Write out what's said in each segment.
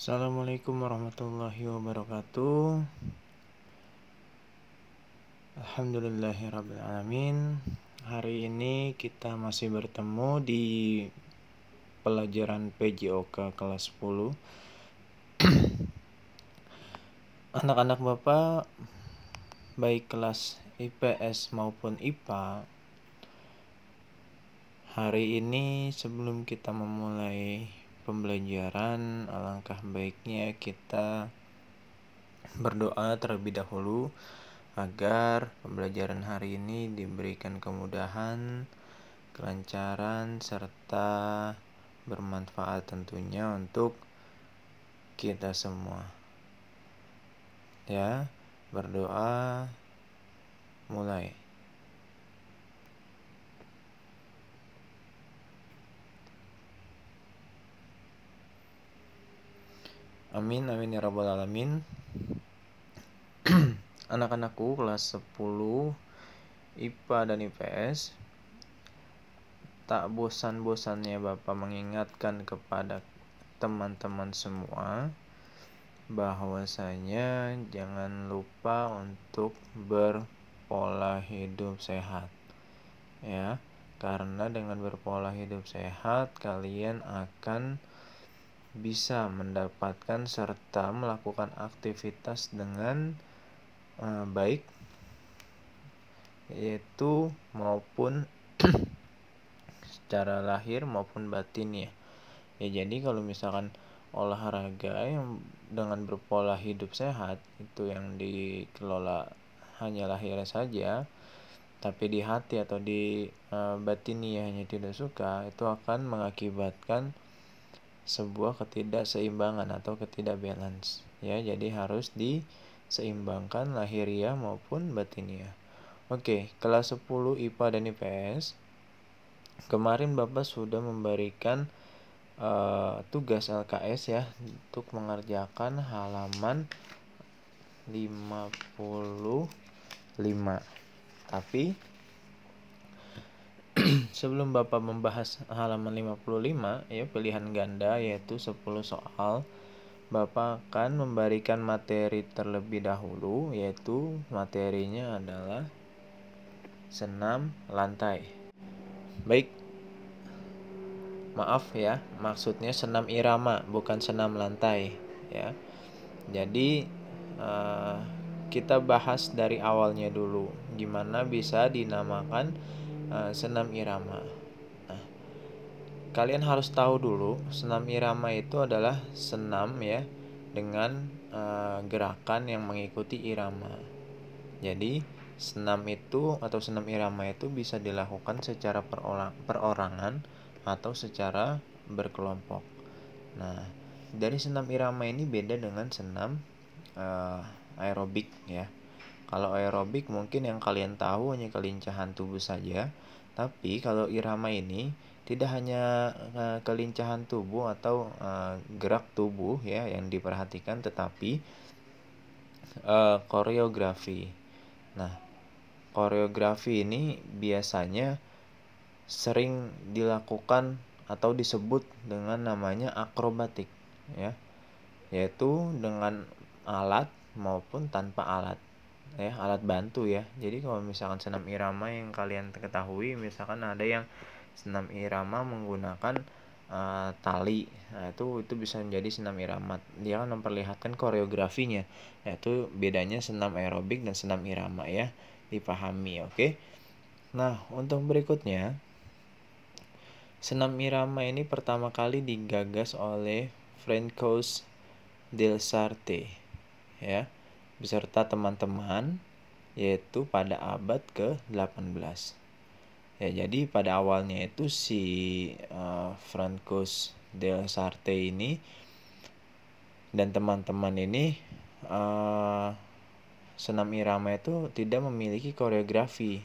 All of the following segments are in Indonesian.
Assalamualaikum warahmatullahi wabarakatuh. Alhamdulillahirrabbilalamin Hari ini kita masih bertemu di pelajaran PJOK kelas 10 Anak-anak Bapak baik kelas IPS maupun IPA Hari ini sebelum kita memulai pembelajaran alangkah baiknya kita berdoa terlebih dahulu agar pembelajaran hari ini diberikan kemudahan, kelancaran serta bermanfaat tentunya untuk kita semua. Ya, berdoa mulai. Amin amin ya rabbal alamin. Anak-anakku kelas 10 IPA dan IPS tak bosan-bosannya Bapak mengingatkan kepada teman-teman semua bahwasanya jangan lupa untuk berpola hidup sehat. Ya, karena dengan berpola hidup sehat kalian akan bisa mendapatkan serta melakukan aktivitas dengan uh, baik yaitu maupun secara lahir maupun batin ya. Ya jadi kalau misalkan olahraga yang dengan berpola hidup sehat itu yang dikelola hanya lahir saja tapi di hati atau di uh, hanya tidak suka itu akan mengakibatkan sebuah ketidakseimbangan atau ketidakbalance. Ya jadi harus diseimbangkan lahiriah maupun batiniah. Oke kelas 10 IPA dan IPS kemarin Bapak sudah memberikan uh, tugas LKS ya untuk mengerjakan halaman 55 tapi sebelum Bapak membahas halaman 55 ya pilihan ganda yaitu 10 soal Bapak akan memberikan materi terlebih dahulu yaitu materinya adalah senam lantai. Baik. Maaf ya, maksudnya senam irama bukan senam lantai ya. Jadi uh, kita bahas dari awalnya dulu gimana bisa dinamakan uh, senam irama. Nah, kalian harus tahu dulu senam irama itu adalah senam ya dengan uh, gerakan yang mengikuti irama. Jadi senam itu atau senam irama itu bisa dilakukan secara perorang, perorangan atau secara berkelompok. Nah, dari senam irama ini beda dengan senam uh, aerobik ya. Kalau aerobik mungkin yang kalian tahu hanya kelincahan tubuh saja, tapi kalau irama ini tidak hanya uh, kelincahan tubuh atau uh, gerak tubuh ya yang diperhatikan, tetapi uh, koreografi. Nah, koreografi ini biasanya sering dilakukan atau disebut dengan namanya akrobatik ya. Yaitu dengan alat maupun tanpa alat ya alat bantu ya. Jadi kalau misalkan senam irama yang kalian ketahui misalkan ada yang senam irama menggunakan uh, tali. Nah itu itu bisa menjadi senam irama. Dia kan memperlihatkan koreografinya yaitu bedanya senam aerobik dan senam irama ya dipahami oke? Okay? nah untuk berikutnya senam irama ini pertama kali digagas oleh Francois Delsarte ya beserta teman-teman yaitu pada abad ke-18. Ya, jadi pada awalnya itu si uh, Francois del Sarte ini dan teman-teman ini uh, senam irama itu tidak memiliki koreografi.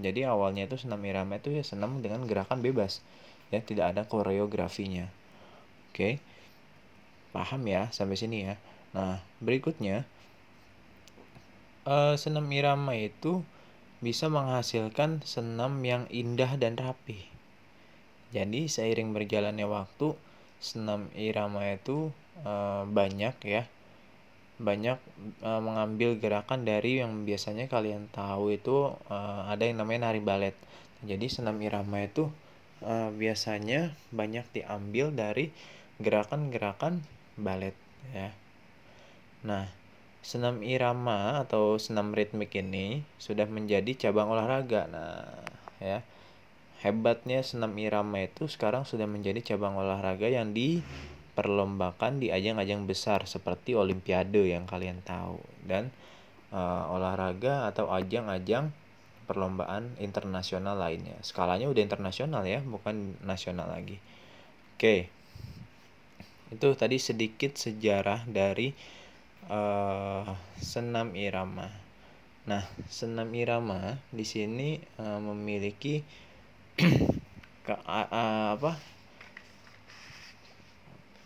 Jadi awalnya itu senam irama itu ya senam dengan gerakan bebas, ya tidak ada koreografinya. Oke, paham ya sampai sini ya. Nah berikutnya uh, senam irama itu bisa menghasilkan senam yang indah dan rapi. Jadi seiring berjalannya waktu, senam irama itu uh, banyak ya banyak uh, mengambil gerakan dari yang biasanya kalian tahu itu uh, ada yang namanya nari balet. Jadi senam irama itu uh, biasanya banyak diambil dari gerakan-gerakan balet ya. Nah, senam irama atau senam ritmik ini sudah menjadi cabang olahraga. Nah, ya. Hebatnya senam irama itu sekarang sudah menjadi cabang olahraga yang di perlombakan di ajang-ajang besar seperti olimpiade yang kalian tahu dan uh, olahraga atau ajang-ajang perlombaan internasional lainnya. Skalanya udah internasional ya, bukan nasional lagi. Oke. Itu tadi sedikit sejarah dari uh, senam irama. Nah, senam irama di sini uh, memiliki ke, uh, apa?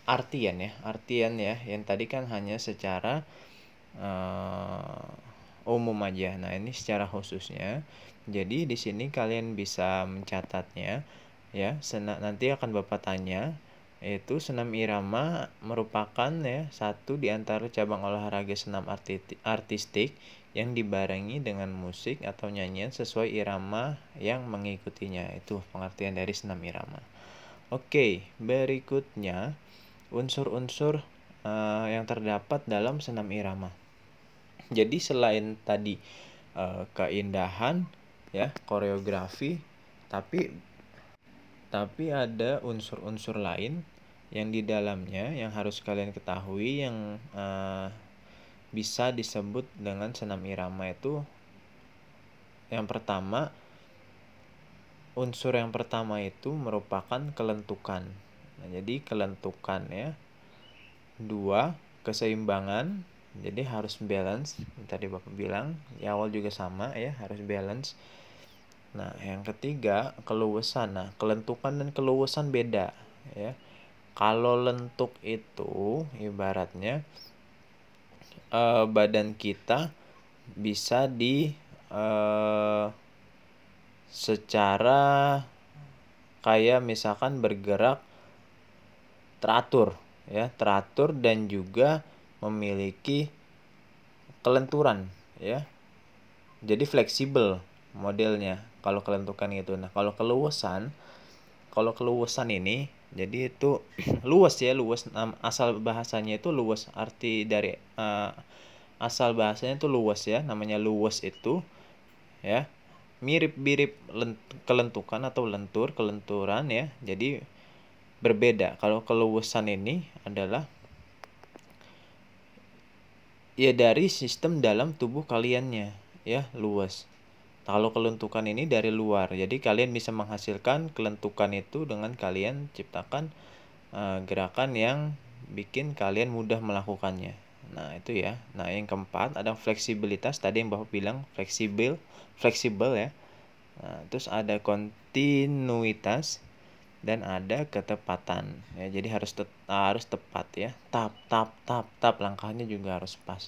Artian ya artian ya yang tadi kan hanya secara uh, umum aja. Nah ini secara khususnya. Jadi di sini kalian bisa mencatatnya ya. Sena, nanti akan bapak tanya itu senam irama merupakan ya satu di antara cabang olahraga senam artistik yang dibarengi dengan musik atau nyanyian sesuai irama yang mengikutinya itu pengertian dari senam irama oke berikutnya unsur-unsur uh, yang terdapat dalam senam irama. Jadi selain tadi uh, keindahan ya, koreografi, tapi tapi ada unsur-unsur lain yang di dalamnya yang harus kalian ketahui yang uh, bisa disebut dengan senam irama itu yang pertama unsur yang pertama itu merupakan kelentukan Nah, jadi kelentukan ya. Dua, keseimbangan. Jadi harus balance. Tadi Bapak bilang, di awal juga sama ya, harus balance. Nah, yang ketiga, keluasan. Nah, kelentukan dan keluasan beda ya. Kalau lentuk itu ibaratnya eh, badan kita bisa di eh, secara kayak misalkan bergerak teratur ya teratur dan juga memiliki kelenturan ya jadi fleksibel modelnya kalau kelentukan itu nah kalau keluasan kalau keluasan ini jadi itu luas ya luas asal bahasanya itu luas arti dari uh, asal bahasanya itu luas ya namanya luas itu ya mirip-mirip kelentukan atau lentur kelenturan ya jadi berbeda. Kalau keluasan ini adalah ya dari sistem dalam tubuh kaliannya ya luas. Kalau kelentukan ini dari luar, jadi kalian bisa menghasilkan kelentukan itu dengan kalian ciptakan uh, gerakan yang bikin kalian mudah melakukannya. Nah, itu ya. Nah, yang keempat ada fleksibilitas tadi yang Bapak bilang fleksibel, fleksibel ya. Nah, terus ada kontinuitas dan ada ketepatan ya jadi harus te harus tepat ya tap tap tap tap langkahnya juga harus pas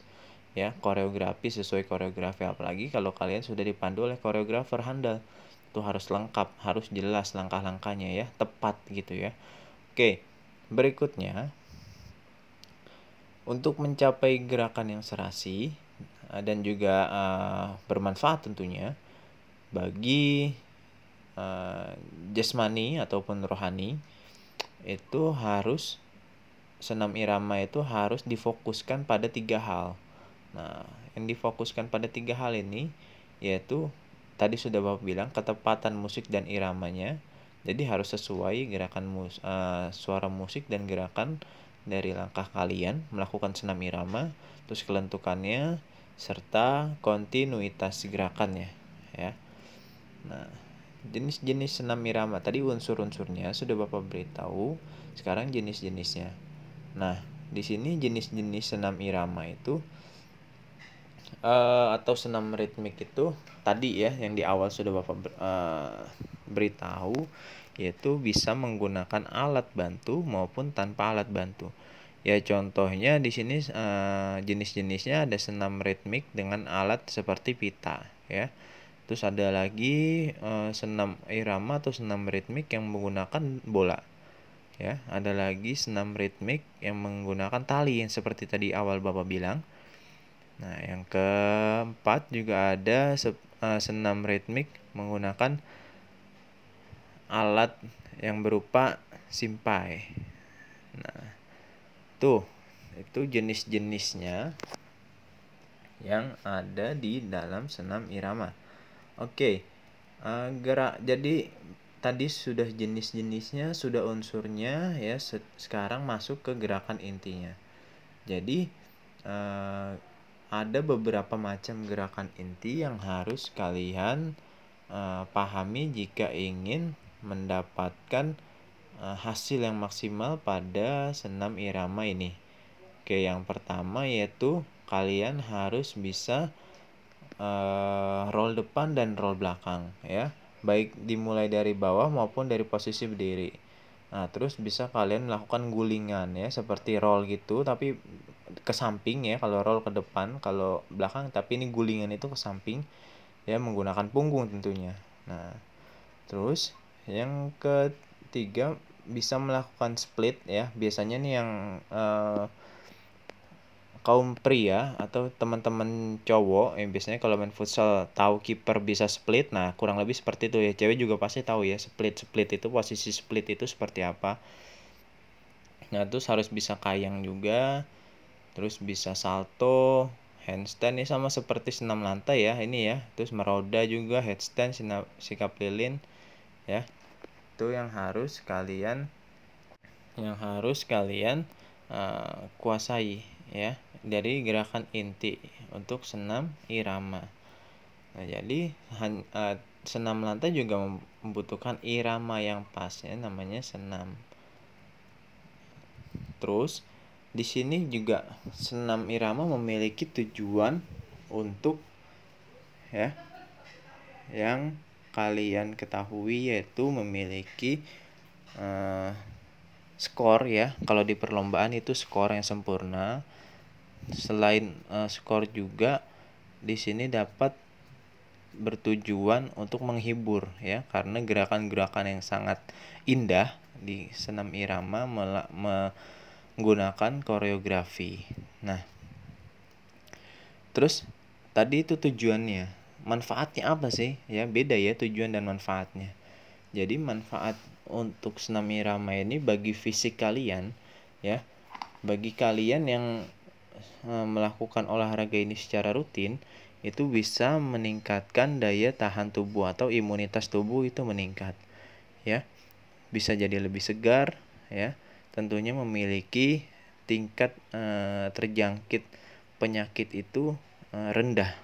ya koreografi sesuai koreografi apalagi kalau kalian sudah dipandu oleh koreografer handal itu harus lengkap harus jelas langkah-langkahnya ya tepat gitu ya oke berikutnya untuk mencapai gerakan yang serasi dan juga uh, bermanfaat tentunya bagi uh, jasmani ataupun rohani itu harus senam irama itu harus difokuskan pada tiga hal. Nah, yang difokuskan pada tiga hal ini yaitu tadi sudah Bapak bilang ketepatan musik dan iramanya. Jadi harus sesuai gerakan mus uh, suara musik dan gerakan dari langkah kalian melakukan senam irama, terus kelentukannya serta kontinuitas gerakannya ya. Nah, jenis-jenis senam irama tadi unsur-unsurnya sudah Bapak beritahu. Sekarang jenis-jenisnya. Nah, di sini jenis-jenis senam irama itu uh, atau senam ritmik itu tadi ya yang di awal sudah Bapak ber, uh, beritahu yaitu bisa menggunakan alat bantu maupun tanpa alat bantu. Ya contohnya di sini uh, jenis-jenisnya ada senam ritmik dengan alat seperti pita ya Terus ada lagi uh, senam irama atau senam ritmik yang menggunakan bola. ya ada lagi senam ritmik yang menggunakan tali yang seperti tadi awal bapak bilang nah yang keempat juga ada uh, senam ritmik menggunakan alat yang berupa simpai nah tuh itu jenis-jenisnya yang ada di dalam senam irama oke uh, gerak jadi tadi sudah jenis-jenisnya, sudah unsurnya ya. Se sekarang masuk ke gerakan intinya. Jadi uh, ada beberapa macam gerakan inti yang harus kalian uh, pahami jika ingin mendapatkan uh, hasil yang maksimal pada senam irama ini. Oke, yang pertama yaitu kalian harus bisa uh, roll depan dan roll belakang ya baik dimulai dari bawah maupun dari posisi berdiri. Nah, terus bisa kalian melakukan gulingan ya, seperti roll gitu, tapi ke samping ya, kalau roll ke depan, kalau belakang, tapi ini gulingan itu ke samping ya menggunakan punggung tentunya. Nah, terus yang ketiga bisa melakukan split ya, biasanya nih yang uh, kaum pria atau teman-teman cowok yang biasanya kalau main futsal tahu kiper bisa split. Nah kurang lebih seperti itu ya. Cewek juga pasti tahu ya split split itu posisi split itu seperti apa. Nah terus harus bisa kayang juga terus bisa salto handstand ini sama seperti senam lantai ya ini ya terus meroda juga headstand sikap lilin ya itu yang harus kalian yang harus kalian uh, kuasai ya dari gerakan inti untuk senam irama. Nah, jadi uh, senam lantai juga membutuhkan irama yang pas ya namanya senam. Terus di sini juga senam irama memiliki tujuan untuk ya yang kalian ketahui yaitu memiliki uh, skor ya. Kalau di perlombaan itu skor yang sempurna. Selain uh, skor juga di sini dapat bertujuan untuk menghibur ya. Karena gerakan-gerakan yang sangat indah di senam irama menggunakan koreografi. Nah, terus tadi itu tujuannya, manfaatnya apa sih? Ya beda ya tujuan dan manfaatnya. Jadi manfaat untuk senam irama ini bagi fisik kalian ya, bagi kalian yang Eh, melakukan olahraga ini secara rutin itu bisa meningkatkan daya tahan tubuh atau imunitas tubuh itu meningkat ya bisa jadi lebih segar ya tentunya memiliki tingkat e, terjangkit penyakit itu e, rendah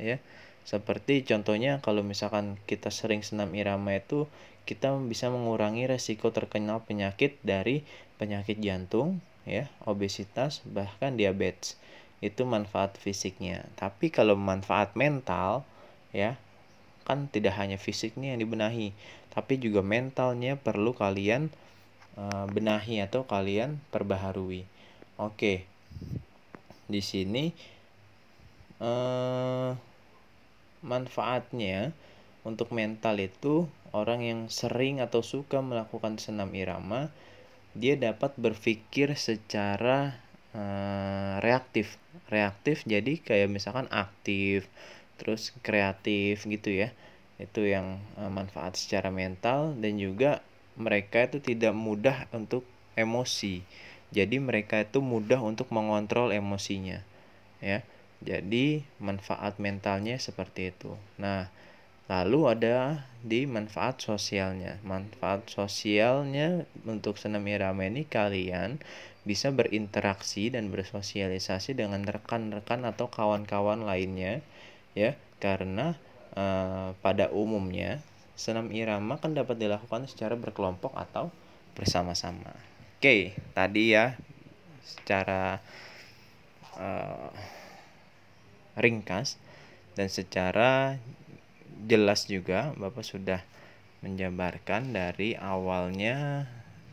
ya. Seperti contohnya kalau misalkan kita sering senam irama itu kita bisa mengurangi resiko terkena penyakit dari penyakit jantung ya obesitas bahkan diabetes. Itu manfaat fisiknya. Tapi kalau manfaat mental ya kan tidak hanya fisiknya yang dibenahi tapi juga mentalnya perlu kalian uh, benahi atau kalian perbaharui. Oke. Di sini uh, manfaatnya untuk mental itu orang yang sering atau suka melakukan senam irama dia dapat berpikir secara uh, reaktif. Reaktif jadi kayak misalkan aktif terus kreatif gitu ya. Itu yang uh, manfaat secara mental dan juga mereka itu tidak mudah untuk emosi. Jadi mereka itu mudah untuk mengontrol emosinya ya. Jadi manfaat mentalnya seperti itu. Nah Lalu ada di manfaat sosialnya. Manfaat sosialnya untuk senam irama ini kalian bisa berinteraksi dan bersosialisasi dengan rekan-rekan atau kawan-kawan lainnya ya. Karena uh, pada umumnya senam irama kan dapat dilakukan secara berkelompok atau bersama-sama. Oke, tadi ya secara uh, ringkas dan secara jelas juga Bapak sudah menjabarkan dari awalnya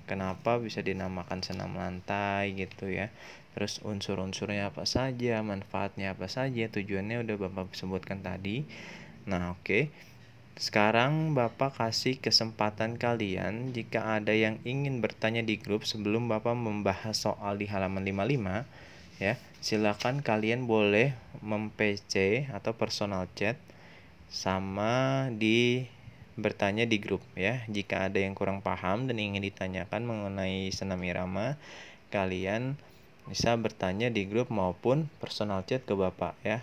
kenapa bisa dinamakan senam lantai gitu ya terus unsur-unsurnya apa saja manfaatnya apa saja tujuannya udah bapak sebutkan tadi nah oke okay. Sekarang Bapak kasih kesempatan kalian jika ada yang ingin bertanya di grup sebelum Bapak membahas soal di halaman 55 ya. Silakan kalian boleh mem-PC atau personal chat sama di bertanya di grup ya. Jika ada yang kurang paham dan ingin ditanyakan mengenai senam irama, kalian bisa bertanya di grup maupun personal chat ke Bapak ya.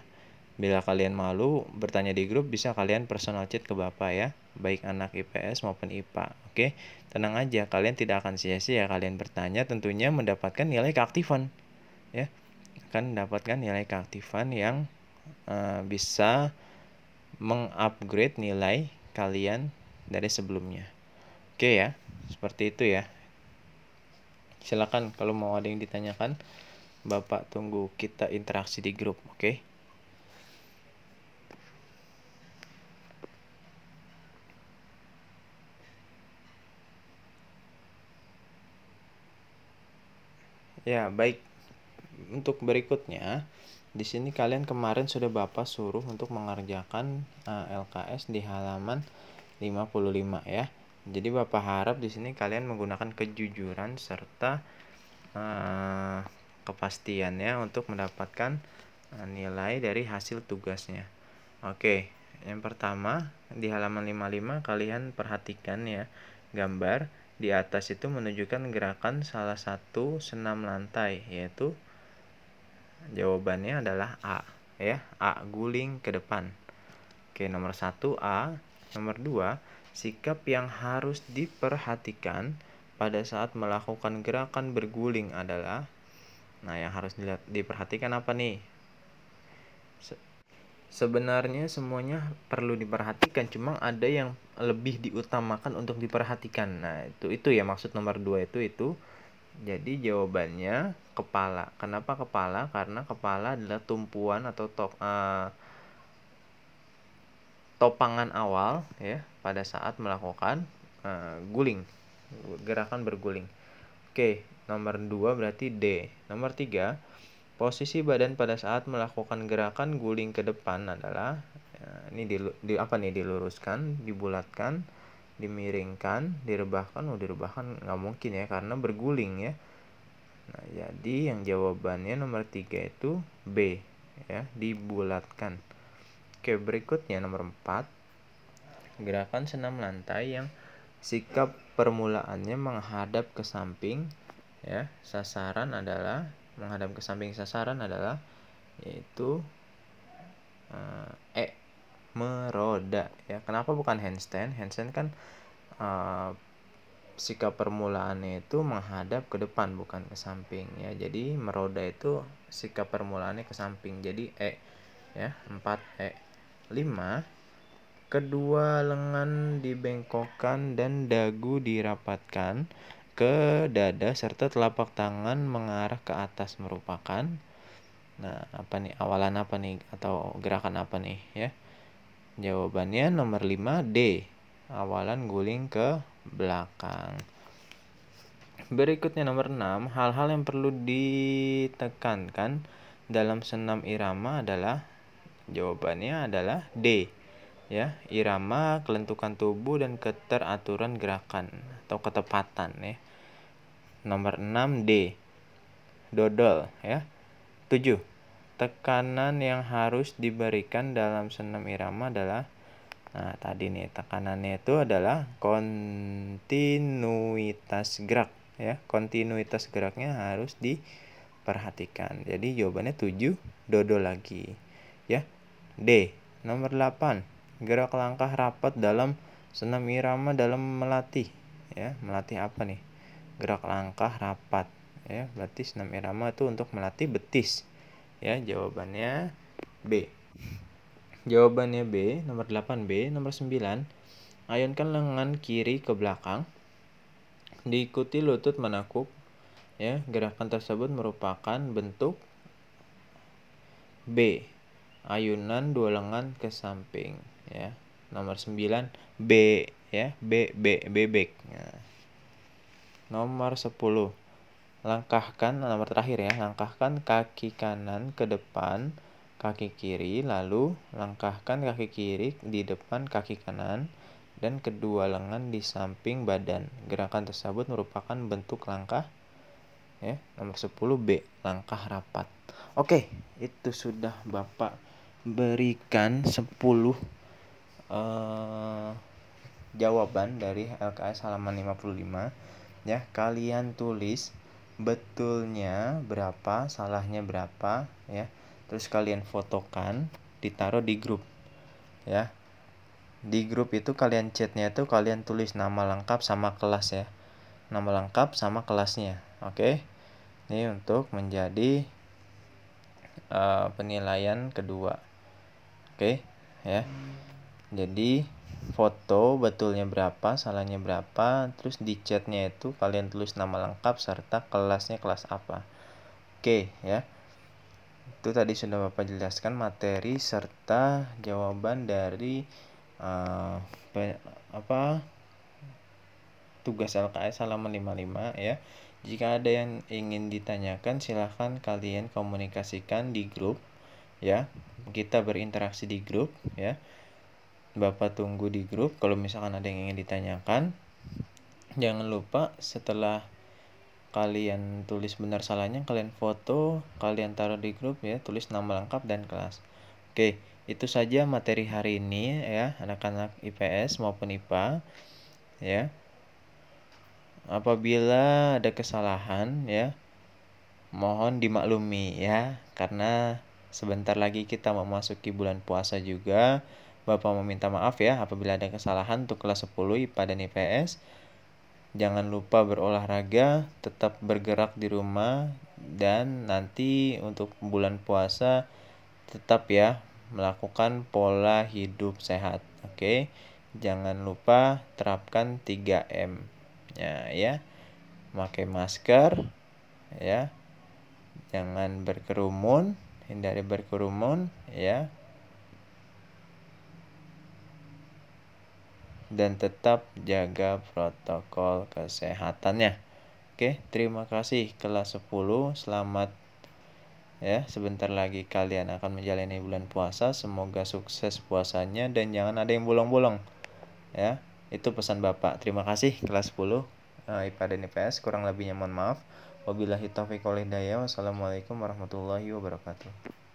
Bila kalian malu bertanya di grup, bisa kalian personal chat ke Bapak ya, baik anak IPS maupun IPA. Oke, tenang aja, kalian tidak akan sia-sia kalian bertanya tentunya mendapatkan nilai keaktifan. Ya, akan mendapatkan nilai keaktifan yang uh, bisa mengupgrade nilai kalian dari sebelumnya. Oke ya, seperti itu ya. Silakan kalau mau ada yang ditanyakan, Bapak tunggu kita interaksi di grup, oke? Ya, baik. Untuk berikutnya, di sini kalian kemarin sudah Bapak suruh untuk mengerjakan uh, eh, LKS di halaman 55 ya. Jadi Bapak harap di sini kalian menggunakan kejujuran serta uh, kepastian ya untuk mendapatkan uh, nilai dari hasil tugasnya. Oke, yang pertama di halaman 55 kalian perhatikan ya gambar di atas itu menunjukkan gerakan salah satu senam lantai yaitu jawabannya adalah A ya. A guling ke depan. Oke nomor satu A. Nomor dua sikap yang harus diperhatikan pada saat melakukan gerakan berguling adalah nah yang harus diperhatikan apa nih sebenarnya semuanya perlu diperhatikan cuma ada yang lebih diutamakan untuk diperhatikan. Nah itu itu ya maksud nomor dua itu itu. Jadi jawabannya kepala. Kenapa kepala? Karena kepala adalah tumpuan atau top uh, topangan awal ya pada saat melakukan uh, guling. Gerakan berguling. Oke nomor dua berarti D. Nomor tiga Posisi badan pada saat melakukan gerakan guling ke depan adalah ya, ini di, di apa nih diluruskan, dibulatkan, dimiringkan, direbahkan, oh direbahkan nggak mungkin ya karena berguling ya. Nah, jadi yang jawabannya nomor tiga itu B ya, dibulatkan. Oke, berikutnya nomor 4. Gerakan senam lantai yang sikap permulaannya menghadap ke samping ya. Sasaran adalah menghadap ke samping sasaran adalah yaitu uh, E meroda ya. Kenapa bukan handstand? Handstand kan uh, sikap permulaannya itu menghadap ke depan bukan ke samping ya. Jadi meroda itu sikap permulaannya ke samping. Jadi E ya 4 E 5 kedua lengan dibengkokkan dan dagu dirapatkan ke dada serta telapak tangan mengarah ke atas merupakan nah apa nih awalan apa nih atau gerakan apa nih ya. Jawabannya nomor 5 D awalan guling ke belakang. Berikutnya nomor 6 hal-hal yang perlu ditekankan dalam senam irama adalah jawabannya adalah D ya irama kelentukan tubuh dan keteraturan gerakan atau ketepatan ya Nomor 6 D. Dodol ya. 7. Tekanan yang harus diberikan dalam senam irama adalah Nah, tadi nih tekanannya itu adalah kontinuitas gerak ya. Kontinuitas geraknya harus diperhatikan. Jadi jawabannya 7 dodol lagi. Ya. D. Nomor 8. Gerak langkah rapat dalam senam irama dalam melatih ya. Melatih apa nih? Gerak langkah rapat ya berarti senam irama itu untuk melatih betis ya jawabannya B jawabannya B nomor 8B nomor 9 ayunkan lengan kiri ke belakang diikuti lutut menakuk ya gerakan tersebut merupakan bentuk B ayunan dua lengan ke samping ya nomor 9 B ya B B bebek nah, Nomor 10. Langkahkan nomor terakhir ya, langkahkan kaki kanan ke depan kaki kiri lalu langkahkan kaki kiri di depan kaki kanan dan kedua lengan di samping badan. Gerakan tersebut merupakan bentuk langkah ya. Nomor 10B, langkah rapat. Oke, itu sudah Bapak berikan 10 uh, eh, jawaban dari LKS halaman 55 ya. Kalian tulis betulnya berapa, salahnya berapa ya. Terus kalian fotokan ditaruh di grup ya. Di grup itu kalian chatnya itu kalian tulis nama lengkap sama kelas ya. Nama lengkap sama kelasnya oke? Ini untuk menjadi uh, penilaian kedua oke? Ya. Jadi foto betulnya berapa salahnya berapa terus di chatnya itu kalian tulis nama lengkap serta kelasnya kelas apa oke ya itu tadi sudah Bapak jelaskan materi serta jawaban dari uh, apa tugas LKS halaman 55 ya. Jika ada yang ingin ditanyakan silahkan kalian komunikasikan di grup ya. Kita berinteraksi di grup ya. Bapak tunggu di grup kalau misalkan ada yang ingin ditanyakan. Jangan lupa setelah kalian tulis benar salahnya kalian foto kalian taruh di grup ya tulis nama lengkap dan kelas oke itu saja materi hari ini ya anak-anak IPS maupun IPA ya apabila ada kesalahan ya mohon dimaklumi ya karena sebentar lagi kita memasuki bulan puasa juga Bapak meminta maaf ya apabila ada kesalahan untuk kelas 10 IPA dan IPS Jangan lupa berolahraga, tetap bergerak di rumah, dan nanti untuk bulan puasa tetap ya melakukan pola hidup sehat. Oke, jangan lupa terapkan 3M. Ya, ya. Pakai masker, ya. Jangan berkerumun, hindari berkerumun, ya. Dan tetap jaga protokol kesehatannya. Oke, terima kasih kelas 10. Selamat ya. Sebentar lagi kalian akan menjalani bulan puasa. Semoga sukses puasanya dan jangan ada yang bolong-bolong. Ya, itu pesan Bapak. Terima kasih kelas 10 eh, IPA dan IPS. Kurang lebihnya mohon maaf. Wabillahi taufiq wal hidayah. Wassalamualaikum warahmatullahi wabarakatuh.